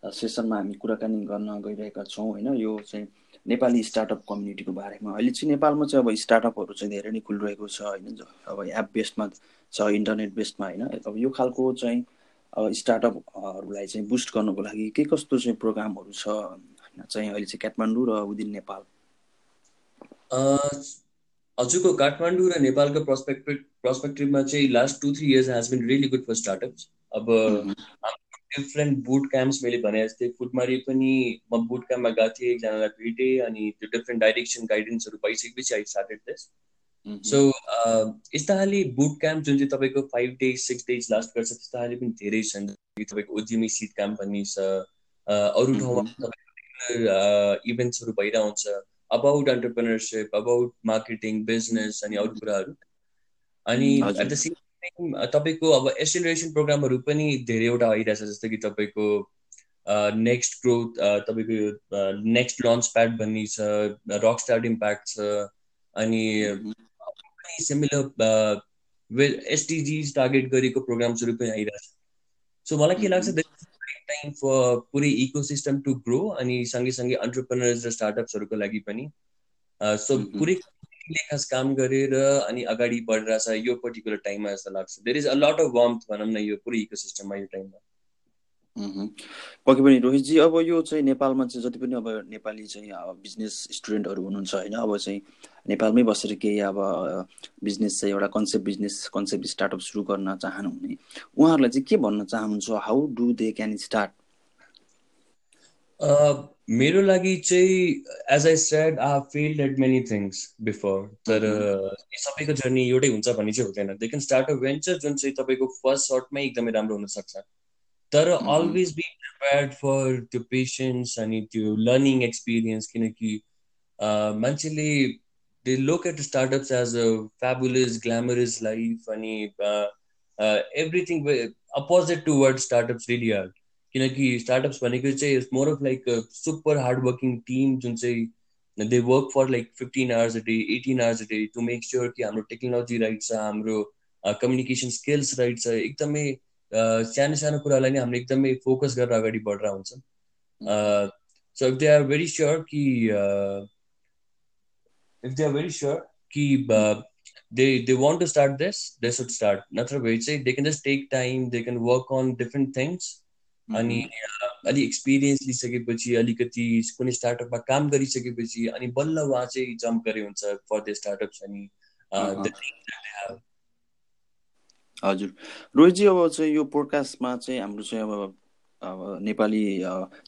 सेसनमा हामी कुराकानी गर्न गइरहेका छौँ होइन। यो चाहिँ नेपाली स्टार्टअप कम्युनिटीको बारेमा। अहिले चाहिँ नेपालमा चाहिँ अब स्टार्टअपहरू चाहिँ धेरै नै खुलिरहेको छ होइन अब एप बेस्डमा छ इन्टरनेट बेस्डमा होइन। अब यो खालको चाहिँ अब स्टार्टअपहरूलाई चाहिँ बुस्ट गर्नको लागि के कस्तो चाहिँ प्रोग्रामहरू छ चाहिँ अहिले चाहिँ काठमाडौँ र विदिन नेपाल। हजुरको काठमाडौँ र नेपालको पर्सपेक्टिभ पर्सपेक्टिभमा चाहिँ last two three years has been really good for startups अब डिफ्रेन्ट बुट क्याम्प्स मैले भने जस्तै फुटमारी पनि म बुट क्याम्पमा गएको थिएँ एकजनालाई भेटेँ अनि त्यो डिफ्रेन्ट डाइरेक्सन गाइडेन्सहरू पाइसकेपछि आई स्टार्टेड दिस सो यस्ता खाले बुट क्याम्प जुन चाहिँ तपाईँको five days six days last गर्छ त्यस्ता खाले पनि धेरै छन्। तपाईँको उद्यमी सिट क्याम्प भन्ने छ अरू ठाउँमा तपाईँको इभेन्ट्सहरू भइरहन्छ। About entrepreneurship about marketing business अनि अरू कुराहरू। अनि एट द सेम तपाईँको अब एसिलरेसन प्रोग्रामहरू पनि धेरैवटा आइरहेछ जस्तो कि तपाईँको नेक्स्ट ग्रोथ तपाईँको नेक्स्ट लन्च प्याड भन्ने छ रक स्टार्ट इम्प्याक्ट छ अनि सिमिलर एसटिजिज टार्गेट गरेको प्रोग्राम्सहरू पनि आइरहेछ। सो मलाई के लाग्छ टाइम फर पुरै इको सिस्टम टु ग्रो अनि सँगै अन्टरप्रेनर्स र स्टार्टअप्सहरूको लागि पनि। सो पुरै खास काम गरेर अनि अगाडि बढिरहेछ यो पर्टिकुलर टाइममा जस्तो लाग्छ। There is a lot of warm भनौँ न यो पुरै इको सिस्टममा यो टाइममा पक्कै पनि रोहितजी अब यो चाहिँ नेपालमा चाहिँ जति पनि अब नेपाली चाहिँ बिजनेस स्टुडेन्टहरू हुनुहुन्छ होइन अब चाहिँ नेपालमै बसेर केही अब बिजनेस चाहिँ एउटा कन्सेप्ट बिजनेस कन्सेप्ट स्टार्टअप सुरु गर्न चाहनुहुने उहाँहरूलाई चाहिँ के भन्न चाहनुहुन्छ? How do they can start मेरो लागि चाहिँ as I said I failed at many things before तर सबैको जर्नी एउटै हुन्छ भन्ने चाहिँ हुँदैन। They can start a venture जुन चाहिँ तपाईँको फर्स्ट सर्टमै एकदमै राम्रो हुनसक्छ। तर अलवेज बी प्रिपेयर्ड फर त्यो पेसेन्स अनि त्यो लर्निङ एक्सपिरियन्स किनकि मान्छेले they look at startups as a fabulous glamorous life अनि everything opposite to word startups really are किनकि स्टार्टअप्स भनेको चाहिँ more of like super hard working team जुन चाहिँ they work for like fifteen hours a day eighteen hours a day to make sure कि हाम्रो technology right छ हाम्रो communication skills right छ एकदमै सानो सानो कुरालाई नै हामीले एकदमै फोकस गरेर अगाडि बढेर हुन्छ। So if they are very sure कि if they are very sure कि they they want to start this they should start नत्र भए चाहिँ they can just take time they can work on different things अनि अलिक experience लिइसकेपछि अलिकति कुनै स्टार्टअपमा काम गरिसकेपछि अनि बल्ल उहाँ चाहिँ जम्प गरे हुन्छ फर द स्टार्टअप्स अनि हजुर। रोहितजी अब चाहिँ यो पोडकास्टमा चाहिँ हाम्रो चाहिँ अब अब नेपाली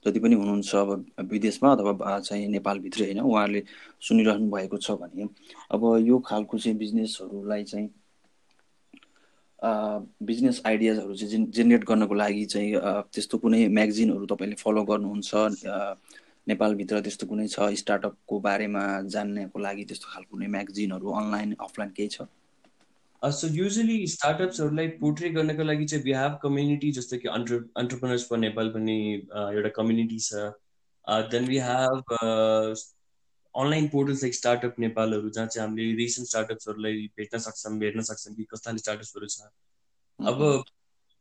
जति पनि हुनुहुन्छ अब विदेशमा अथवा चाहिँ नेपालभित्रै होइन उहाँहरूले सुनिरहनु भएको छ भने अब यो खालको चाहिँ बिजनेसहरूलाई चाहिँ बिजनेस आइडियाजहरू चाहिँ जेनेरेट गर्नको लागि चाहिँ त्यस्तो कुनै म्यागजिनहरू तपाईँले फलो गर्नुहुन्छ नेपालभित्र त्यस्तो कुनै छ स्टार्टअपको बारेमा जान्नको लागि त्यस्तो खालको कुनै म्यागजिनहरू अनलाइन अफलाइन केही छ? सो युजली स्टार्टअप्सहरूलाई पोर्ट्रे गर्नको लागि चाहिँ वी कम्युनिटी जस्तो कि अन्टर अन्टरप्रिनर्स फर नेपाल पनि एउटा कम्युनिटी छ। Then we have online portals like startup नेपालहरू जहाँ चाहिँ हामीले रिसेन्ट स्टार्टअप्सहरूलाई भेट्न सक्छौँ हेर्न सक्छौँ कि कस्ता स्टार्टअप्सहरू छ। अब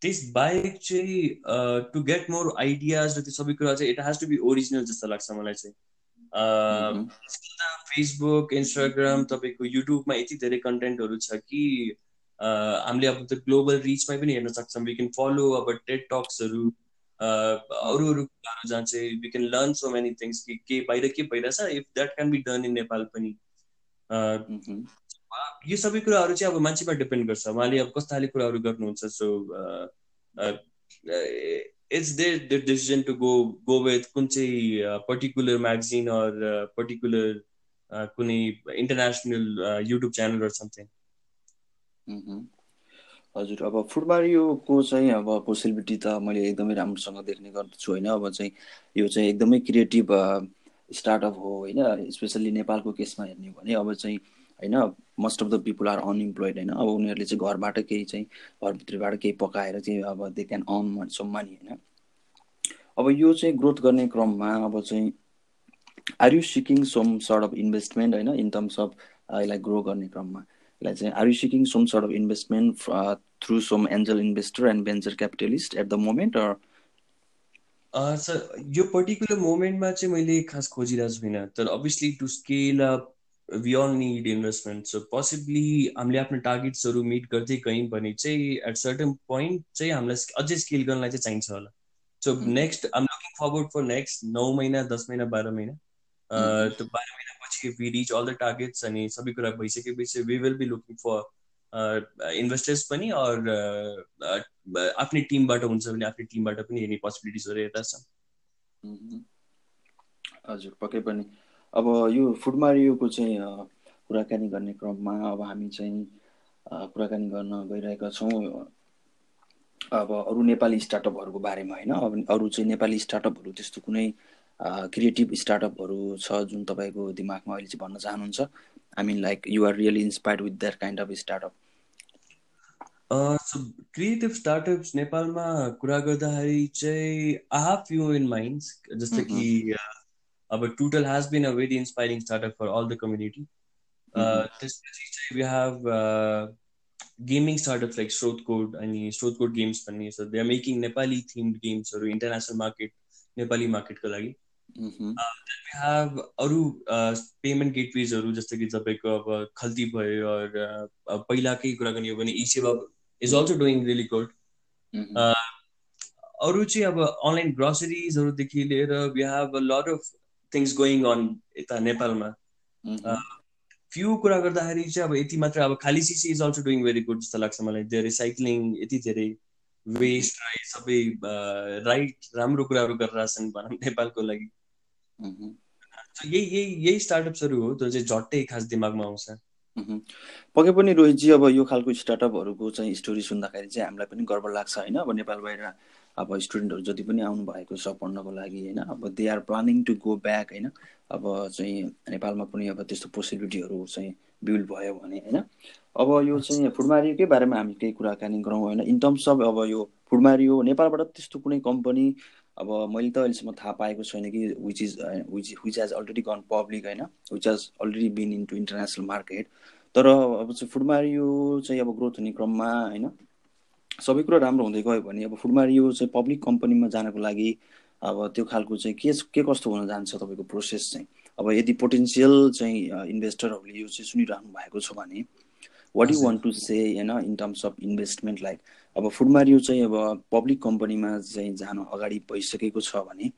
त्यस बाहेक चाहिँ टु गेट मोर आइडियाज र त्यो सबै कुरा चाहिँ it has to be original जस्तो लाग्छ मलाई चाहिँ। फेसबुक इन्स्टाग्राम तपाईँको युट्युबमा यति धेरै कन्टेन्टहरू छ कि हामीले अब त्यो ग्लोबल रिचमै पनि हेर्न सक्छौँ वी क्यान फलो अब टेट टक्सहरू अरू अरू कुराहरू जहाँ चाहिँ we can learn so many things कि के बाहिर के भइरहेछ if that can be done in Nepal पनि। यो सबै कुराहरू चाहिँ अब मान्छेमा डिपेन्ड गर्छ। उहाँले अब कस्तो खाले कुराहरू गर्नुहुन्छ so it's there the decision to go go with कुन चाहिँ पर्टिकुलर म्यागजिन अर पर्टिकुलर कुनै international YouTube channel or something हजुर अब फुटमारियोको चाहिँ अब पोसिबिलिटी त मैले एकदमै राम्रोसँग देख्ने गर्दछु होइन। अब चाहिँ यो चाहिँ एकदमै क्रिएटिभ स्टार्टअप हो होइन। स्पेसल्ली नेपालको केसमा हेर्ने हो भने अब चाहिँ होइन most of the people are unemployed होइन। अब उनीहरूले चाहिँ घरबाट केही चाहिँ घरभित्रबाट केही पकाएर चाहिँ अब they can earn some money होइन। अब यो चाहिँ ग्रोथ गर्ने क्रममा अब चाहिँ are you seeking some sort of investment होइन इन टर्म्स अफ यसलाई ग्रो गर्ने क्रममा? Say, are you seeking some sort of investment uh, through some angel investor and venture capitalist at the moment or? Sir यो particular मोमेन्टमा चाहिँ मैले खास खोजिरहेको छुइनँ तर obviously to scale up we all need investment so possibly हामीले आफ्नो टार्गेट्सहरू मिट गर्दै गयौँ भने चाहिँ एट सर्टन पोइन्ट चाहिँ हामीलाई अझै स्केल गर्नलाई चाहिँ चाहिन्छ होला so next I'm looking forward for next नौ महिना दस महिना बाह्र महिना। त्यो बाह्र महिना if we reach all the targets अनि सबै कुरा भइसकेपछि we will be looking for investors पनि अर आफ्नै टिमबाट हुन्छ भने आफ्नै टिमबाट पनि हेर्ने पोसिबिलिटिजहरू हेर्दा छ। हजुर पक्कै पनि। अब यो फुड मारियोको चाहिँ कुराकानी गर्ने क्रममा अब हामी चाहिँ कुराकानी गर्न गइरहेका छौँ। अब अरू नेपाली स्टार्टअपहरूको बारेमा होइन अब अरू चाहिँ नेपाली स्टार्टअपहरू त्यस्तो कुनै क्रिएटिभ स्टार्टअपहरू छ जुन तपाईँको दिमागमा अहिले चाहिँ भन्न चाहनुहुन्छ? I mean like you're really inspired with that kind of startup creative startups नेपालमा कुरा गर्दाखेरि चाहिँ I have few in mind जस्तो कि अब Tootle has been a very inspiring startup for all the community त्यसपछि चाहिँ we have gaming startups like Srot code अनि स्रोत कोड गेम्स भन्ने so they are making Nepali themed गेम्सहरू international market Nepali मार्केटको लागि. हेभ अरू पेमेन्ट गेटवेजहरू जस्तो कि तपाईँको अब खल्ती भयो पहिलाकै कुरा गर्ने हो भने eSewa is also doing really good अरू चाहिँ अब अनलाइन ग्रोसरिजहरूदेखि लिएर we have a lot of things going on यता नेपालमा। फ्यु कुरा गर्दाखेरि चाहिँ अब यति मात्र अब खाली CC is also doing very good जस्तो लाग्छ मलाई। धेरै रिसाइक्लिङ यति धेरै वेस्ट सबै राइट राम्रो कुराहरू गरिरहेछन् भनौँ नेपालको लागि। यही यही यही स्टार्टअप्सहरू हो जो चाहिँ झट्टै खास दिमागमा आउँछ। पक्कै पनि रोहितजी अब यो खालको स्टार्टअपहरूको चाहिँ स्टोरी सुन्दाखेरि चाहिँ हामीलाई पनि गर्व लाग्छ होइन? अब नेपाल बाहिर अब स्टुडेन्टहरू जति पनि आउनु भएको छ पढ्नको लागि होइन? अब they are planning to go back होइन? अब चाहिँ नेपालमा पनि अब त्यस्तो पोसिबिलिटीहरू चाहिँ बिल्ड भयो भने होइन? अब यो चाहिँ फुडमारियोकै बारेमा हामी केही कुराकानी गरौँ होइन? इन टर्म्स अफ अब यो फुडमारियो नेपालबाट त्यस्तो कुनै कम्पनी अब मैले त अहिलेसम्म थाहा पाएको छैन कि which is which which has already gone public होइन? Which has already been into international market तर अब चाहिँ फुडमारियो चाहिँ अब ग्रोथ हुने क्रममा होइन? सबै कुरो राम्रो हुँदै गयो भने अब फुडमारियो चाहिँ पब्लिक कम्पनीमा जानको लागि अब त्यो खालको चाहिँ के के कस्तो हुन जान्छ तपाईँको प्रोसेस चाहिँ? अब यदि पोटेन्सियल चाहिँ इन्भेस्टरहरूले यो चाहिँ सुनिरहनु भएको छ भने what you want to say होइन in terms of investment like अब फुडमारियो चाहिँ अब पब्लिक कम्पनीमा चाहिँ जान अगाडि भइसकेको छ भने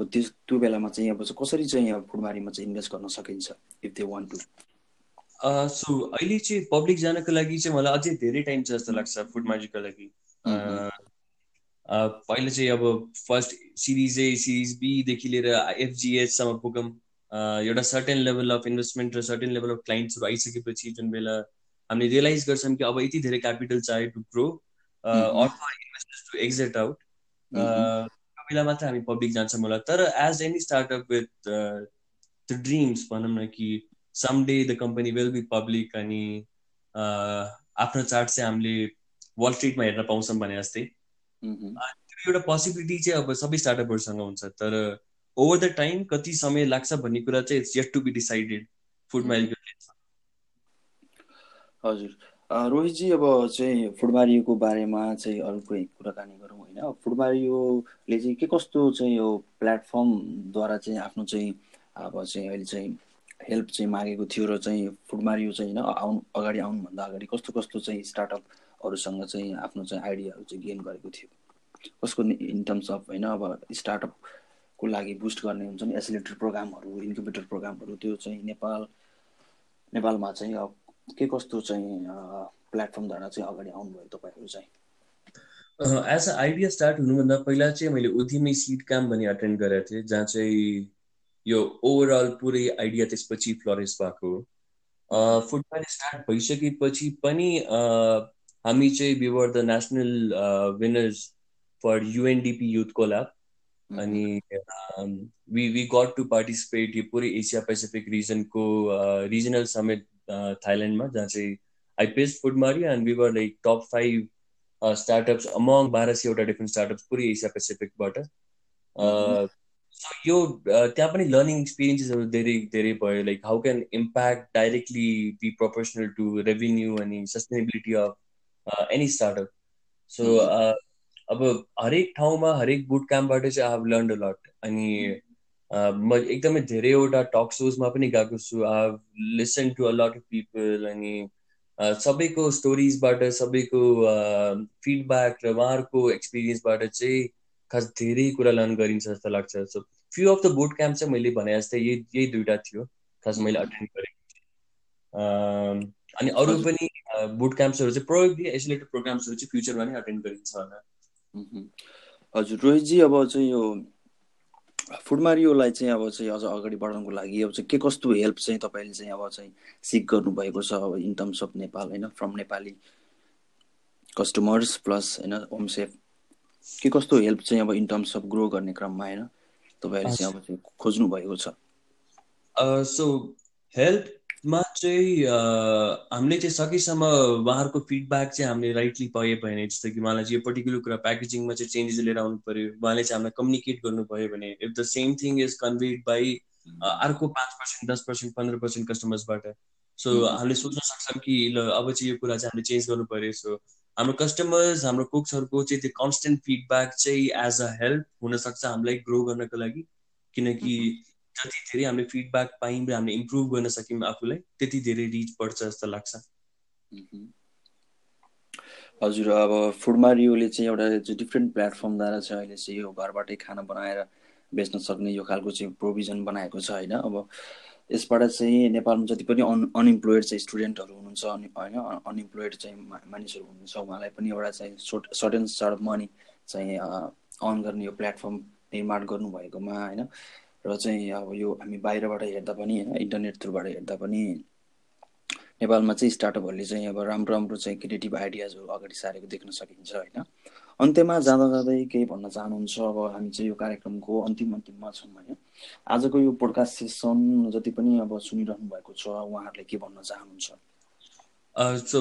त्यस त्यो बेलामा चाहिँ अब कसरी चाहिँ अब फुडमारीमा चाहिँ इन्भेस्ट गर्न सकिन्छ if they want to so अहिले चाहिँ पब्लिक जानको लागि चाहिँ मलाई अझै धेरै टाइम छ जस्तो लाग्छ फुड म्याजिकको लागि पहिला चाहिँ अब फर्स्ट सिरिज ए सिरिज बीदेखि लिएर एफजिएचसम्म पुगौँ। एउटा सर्टेन लेभल अफ इन्भेस्टमेन्ट र सर्टेन लेभल अफ क्लाइन्ट्सहरू आइसकेपछि जुन बेला हामीले रियलाइज गर्छौँ कि अब यति धेरै क्यापिटल चाहियो to grow investors to exit out बेला मात्र हामी पब्लिक जान्छौँ मलाई तर as any startup with the dreams भनौँ न कि some day the company will be public अनि आफ्नो चार्ट चाहिँ हामीले वाल स्ट्रिटमा हेर्न पाउँछौँ भने जस्तै। त्यो एउटा पोसिबिलिटी चाहिँ अब सबै स्टार्टअपहरूसँग हुन्छ तर ओभर द टाइम कति समय लाग्छ भन्ने कुरा चाहिँ it's yet to be decided food माइलको हजुर। रोहितजी अब चाहिँ फुडमारियोको बारेमा चाहिँ अरू कोही कुराकानी गरौँ होइन? फुडमारियोले चाहिँ के कस्तो चाहिँ यो प्लेटफर्मद्वारा चाहिँ आफ्नो चाहिँ अब चाहिँ अहिले चाहिँ हेल्प चाहिँ मागेको थियो र चाहिँ फुडमारियो चाहिँ होइन? आउनु अगाडि आउनुभन्दा अगाडि कस्तो कस्तो चाहिँ स्टार्टअपहरूसँग चाहिँ आफ्नो चाहिँ आइडियाहरू चाहिँ गेन गरेको थियो? कसको इन टर्म्स अफ होइन अब स्टार्टअपको लागि बुस्ट गर्ने हुन्छ नि? एसिलेटर प्रोग्रामहरू इन्क्युबेटर प्रोग्रामहरू त्यो चाहिँ नेपाल नेपालमा चाहिँ अब के कस्तो चाहिँ प्लेटफर्मद्वारा चाहिँ अगाडि आउनुभयो तपाईँहरू चाहिँ? एज अ आइडिया स्टार्ट हुनुभन्दा पहिला चाहिँ मैले उद्यमी सिट काम भन्ने अटेन्ड गरेको थिएँ जहाँ चाहिँ यो ओभरअल पुरै आइडिया त्यसपछि फ्लोरेस भएको हो। फुटबल स्टार्ट भइसकेपछि पनि हामी चाहिँ we were the national winners for UNDP youth collab अनि we we got to participate यो पुरै एसिया पेसिफिक रिजनको रिजनल समेत थाइल्यान्डमा जहाँ चाहिँ I pitched Foodmario and we were like top five startups among बाह्र सयवटा डिफ्रेन्ट स्टार्टअप्स पुरै एसिया पेसिफिकबाट सो यो त्यहाँ पनि लर्निङ एक्सपिरियन्सेसहरू धेरै धेरै भयो। Like how can impact directly be proportional to revenue अनि sustainability of any startup so अब हरेक ठाउँमा हरेक बुट क्याम्पबाट चाहिँ I have learn a lot अनि म एकदमै धेरैवटा टक सोजमा पनि गएको छु। I listen to a lot of people अनि सबैको स्टोरिजबाट सबैको फिडब्याक र उहाँहरूको एक्सपिरियन्सबाट चाहिँ खास धेरै कुरा लर्न गरिन्छ जस्तो लाग्छ। So few of the boot camp चाहिँ मैले भने जस्तै यही यही दुइटा थियो खास मैले अटेन्ड गरेको थिएँ अनि अरू पनि बुट क्याम्प्सहरू चाहिँ प्रोबेबली एसोलेटेड प्रोग्राम्सहरू चाहिँ फ्युचरमा नै अटेन्ड गरिन्छ होला। हजुर रोहितजी अब चाहिँ यो फुडमारियोलाई चाहिँ अब चाहिँ अझ अगाडि बढाउनुको लागि अब चाहिँ के कस्तो हेल्प चाहिँ तपाईँले चाहिँ अब चाहिँ सिक गर्नुभएको छ अब इन टर्म्स अफ नेपाल होइन? फ्रम नेपाली कस्टमर्स प्लस होइन? होमसेफ के कस्तो हेल्प चाहिँ अब इन टर्म्स अफ ग्रो गर्ने क्रममा होइन? तपाईँहरूले चाहिँ अब चाहिँ खोज्नु भएको छ सो हेल्प मा चाहिँ हामीले चाहिँ सकेसम्म उहाँहरूको फिडब्याक चाहिँ हामीले राइटली पायो भने जस्तो कि उहाँलाई चाहिँ यो पर्टिकुलर कुरा प्याकेजिङमा चाहिँ चेन्जेस लिएर आउनु पऱ्यो उहाँले चाहिँ हामीलाई कम्युनिकेट गर्नुभयो भने if the same thing is conveyed by अर्को पाँच पर्सेन्ट दस पर्सेन्ट पन्ध्र पर्सेन्ट कस्टमर्सबाट सो हामीले सोच्न सक्छौँ कि ल अब चाहिँ यो कुरा चाहिँ हामीले चेन्ज गर्नु पऱ्यो सो हाम्रो कस्टमर्स हाम्रो कुक्सहरूको चाहिँ त्यो कन्सटेन्ट फिडब्याक चाहिँ एज अ हेल्प हुनसक्छ हामीलाई ग्रो गर्नको लागि। किनकि जति धेरै हामीले फिडब्याक पायौँ र हामीले इम्प्रुभ गर्न सक्यौँ आफूलाई त्यति धेरै रिच बढ्छ जस्तो लाग्छ। हजुर अब फुडमारियोले चाहिँ एउटा डिफ्रेन्ट प्लेटफर्मद्वारा चाहिँ अहिले चाहिँ यो घरबाटै खाना बनाएर बेच्न सक्ने यो खालको चाहिँ प्रोभिजन बनाएको छ होइन? अब यसबाट चाहिँ नेपालमा जति पनि अन अनइम्प्लोइड चाहिँ स्टुडेन्टहरू हुनुहुन्छ अनि होइन अनइम्प्लोइड चाहिँ मानिसहरू हुनुहुन्छ उहाँलाई पनि एउटा चाहिँ short short and short money चाहिँ अन गर्ने यो प्लेटफर्म निर्माण गर्नुभएकोमा होइन? र चाहिँ अब यो हामी बाहिरबाट हेर्दा पनि होइन इन्टरनेट थ्रुबाट हेर्दा पनि नेपालमा चाहिँ स्टार्टअपहरूले चाहिँ अब राम्रो राम्रो चाहिँ क्रिएटिभ आइडियाजहरू अगाडि सारेको देख्न सकिन्छ होइन। अन्त्यमा जाँदा जाँदै केही भन्न चाहनुहुन्छ? अब हामी चाहिँ यो कार्यक्रमको अन्तिम अन्तिममा छौँ होइन। आजको यो पोडकास्ट सेसन जति पनि अब सुनिरहनु भएको छ उहाँहरूले के भन्न चाहनुहुन्छ? सो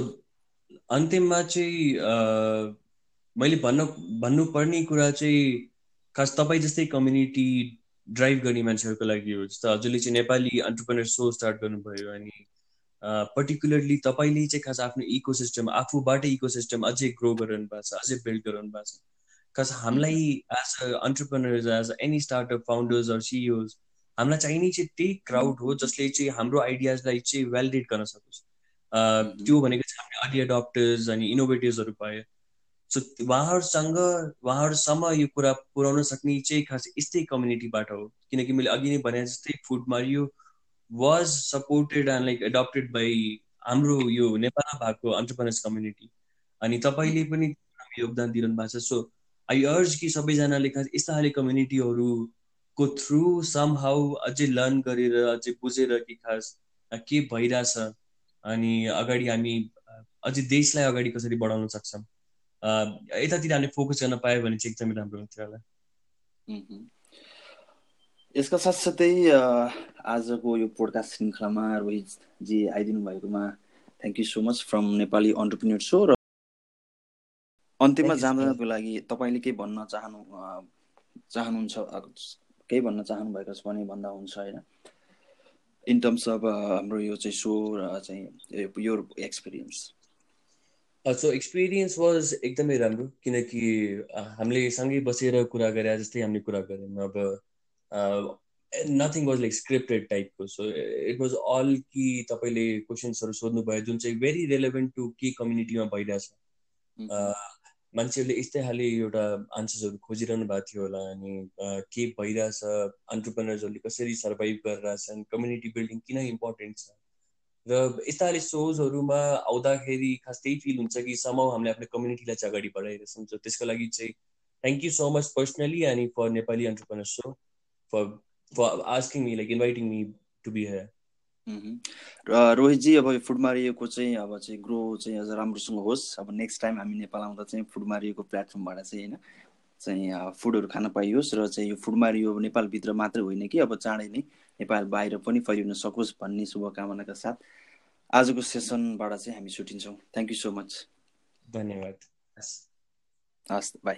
अन्तिममा चाहिँ मैले भन्न भन्नुपर्ने कुरा चाहिँ खास तपाईँ जस्तै कम्युनिटी ड्राइभ गर्ने मान्छेहरूको लागि हो जस्तो हजुरले चाहिँ नेपाली अन्टरप्रेनर सो स्टार्ट गर्नुभयो अनि पर्टिकुलरली तपाईँले चाहिँ खास आफ्नो इको सिस्टम आफूबाटै इको सिस्टम अझै ग्रो गराउनु भएको छ अझै बिल्ड गराउनु भएको छ। खास हामीलाई as a entrepreneurs as any startup founders or CEOs हामीलाई चाहिने चाहिँ त्यही क्राउड हो जसले चाहिँ हाम्रो आइडियाजलाई चाहिँ भ्यालिडेट गर्न सकोस्। त्यो भनेको चाहिँ हामीले अर्ली एडप्टर्स अनि इनोभेटिभ्सहरू पायो सो उहाँहरूसँग उहाँहरूसम्म यो कुरा पुर्याउन सक्ने चाहिँ खास यस्तै कम्युनिटीबाट हो। किनकि मैले अघि नै भने जस्तै Foodmario was supported and like adapted by हाम्रो यो नेपालमा भएको अन्टरप्रेनर्स कम्युनिटी अनि तपाईँले पनि योगदान दिइरहनु भएको छ। सो आई अर्ज कि सबैजनाले खास यस्ता खाले कम्युनिटीहरूको थ्रु सम हाउ अझै लर्न गरेर अझै बुझेर कि खास के भइरहेछ। अनि अगाडि हामी अझै देशलाई अगाडि कसरी बढाउन सक्छौँ। यतातिर हामीले फोकस गर्न पायो भने चाहिँ एकदमै राम्रो हुन्थ्यो होला। यसका साथसाथै आजको यो पोडकास्ट श्रृङ्खलामा रोहितजी आइदिनु भएकोमा thank you so much from Nepali entrepreneur so र अन्त्यमा जाँदाको लागि तपाईँले केही भन्न चाहनु चाहनुहुन्छ केही भन्न चाहनु भएको छ भने भन्दा हुन्छ होइन? इन टर्म्स अफ हाम्रो यो चाहिँ सो र चाहिँ यो एक्सपिरियन्स सो एक्सपिरियन्स वाज एकदमै राम्रो किनकि हामीले सँगै बसेर कुरा गरे जस्तै हामीले कुरा गऱ्यौँ अब नथिङ वाज लाइक स्क्रिप्टेड टाइपको सो इट वाज अल कि तपाईँले क्वेसन्सहरू सोध्नुभयो जुन चाहिँ भेरी रेलेभेन्ट टु के कम्युनिटीमा भइरहेछ। मान्छेहरूले यस्तै खाले एउटा आन्सर्सहरू खोजिरहनु भएको थियो होला अनि के भइरहेछ अन्टरप्रेनर्सहरूले कसरी सर्भाइभ गरिरहेछन् कम्युनिटी बिल्डिङ किन इम्पोर्टेन्ट छ? र यस्ता सोजहरूमा आउँदाखेरि खास त्यही फिल हुन्छ कि समाउ हामीले आफ्नो कम्युनिटीलाई चाहिँ अगाडि बढाइरहेछौँ। त्यसको लागि चाहिँ thank you so much personally अनि for Nepali entrepreneur so for for asking me like inviting me to be here. र रोहितजी अब फुड मारिएको चाहिँ अब चाहिँ ग्रो चाहिँ अझ राम्रोसँग होस्। अब नेक्स्ट टाइम हामी नेपाल आउँदा चाहिँ फुड मारिएको प्लेटफर्मबाट चाहिँ होइन? चाहिँ फुडहरू खान पाइयोस् र चाहिँ यो फुड मारियो नेपालभित्र मात्रै होइन कि अब चाँडै नै नेपाल बाहिर पनि फैलिन सकोस् भन्ने शुभकामनाका साथ आजको सेसनबाट चाहिँ हामी छुट्टिन्छौँ थ्याङ्क यू सो मच धन्यवाद। हस् बाई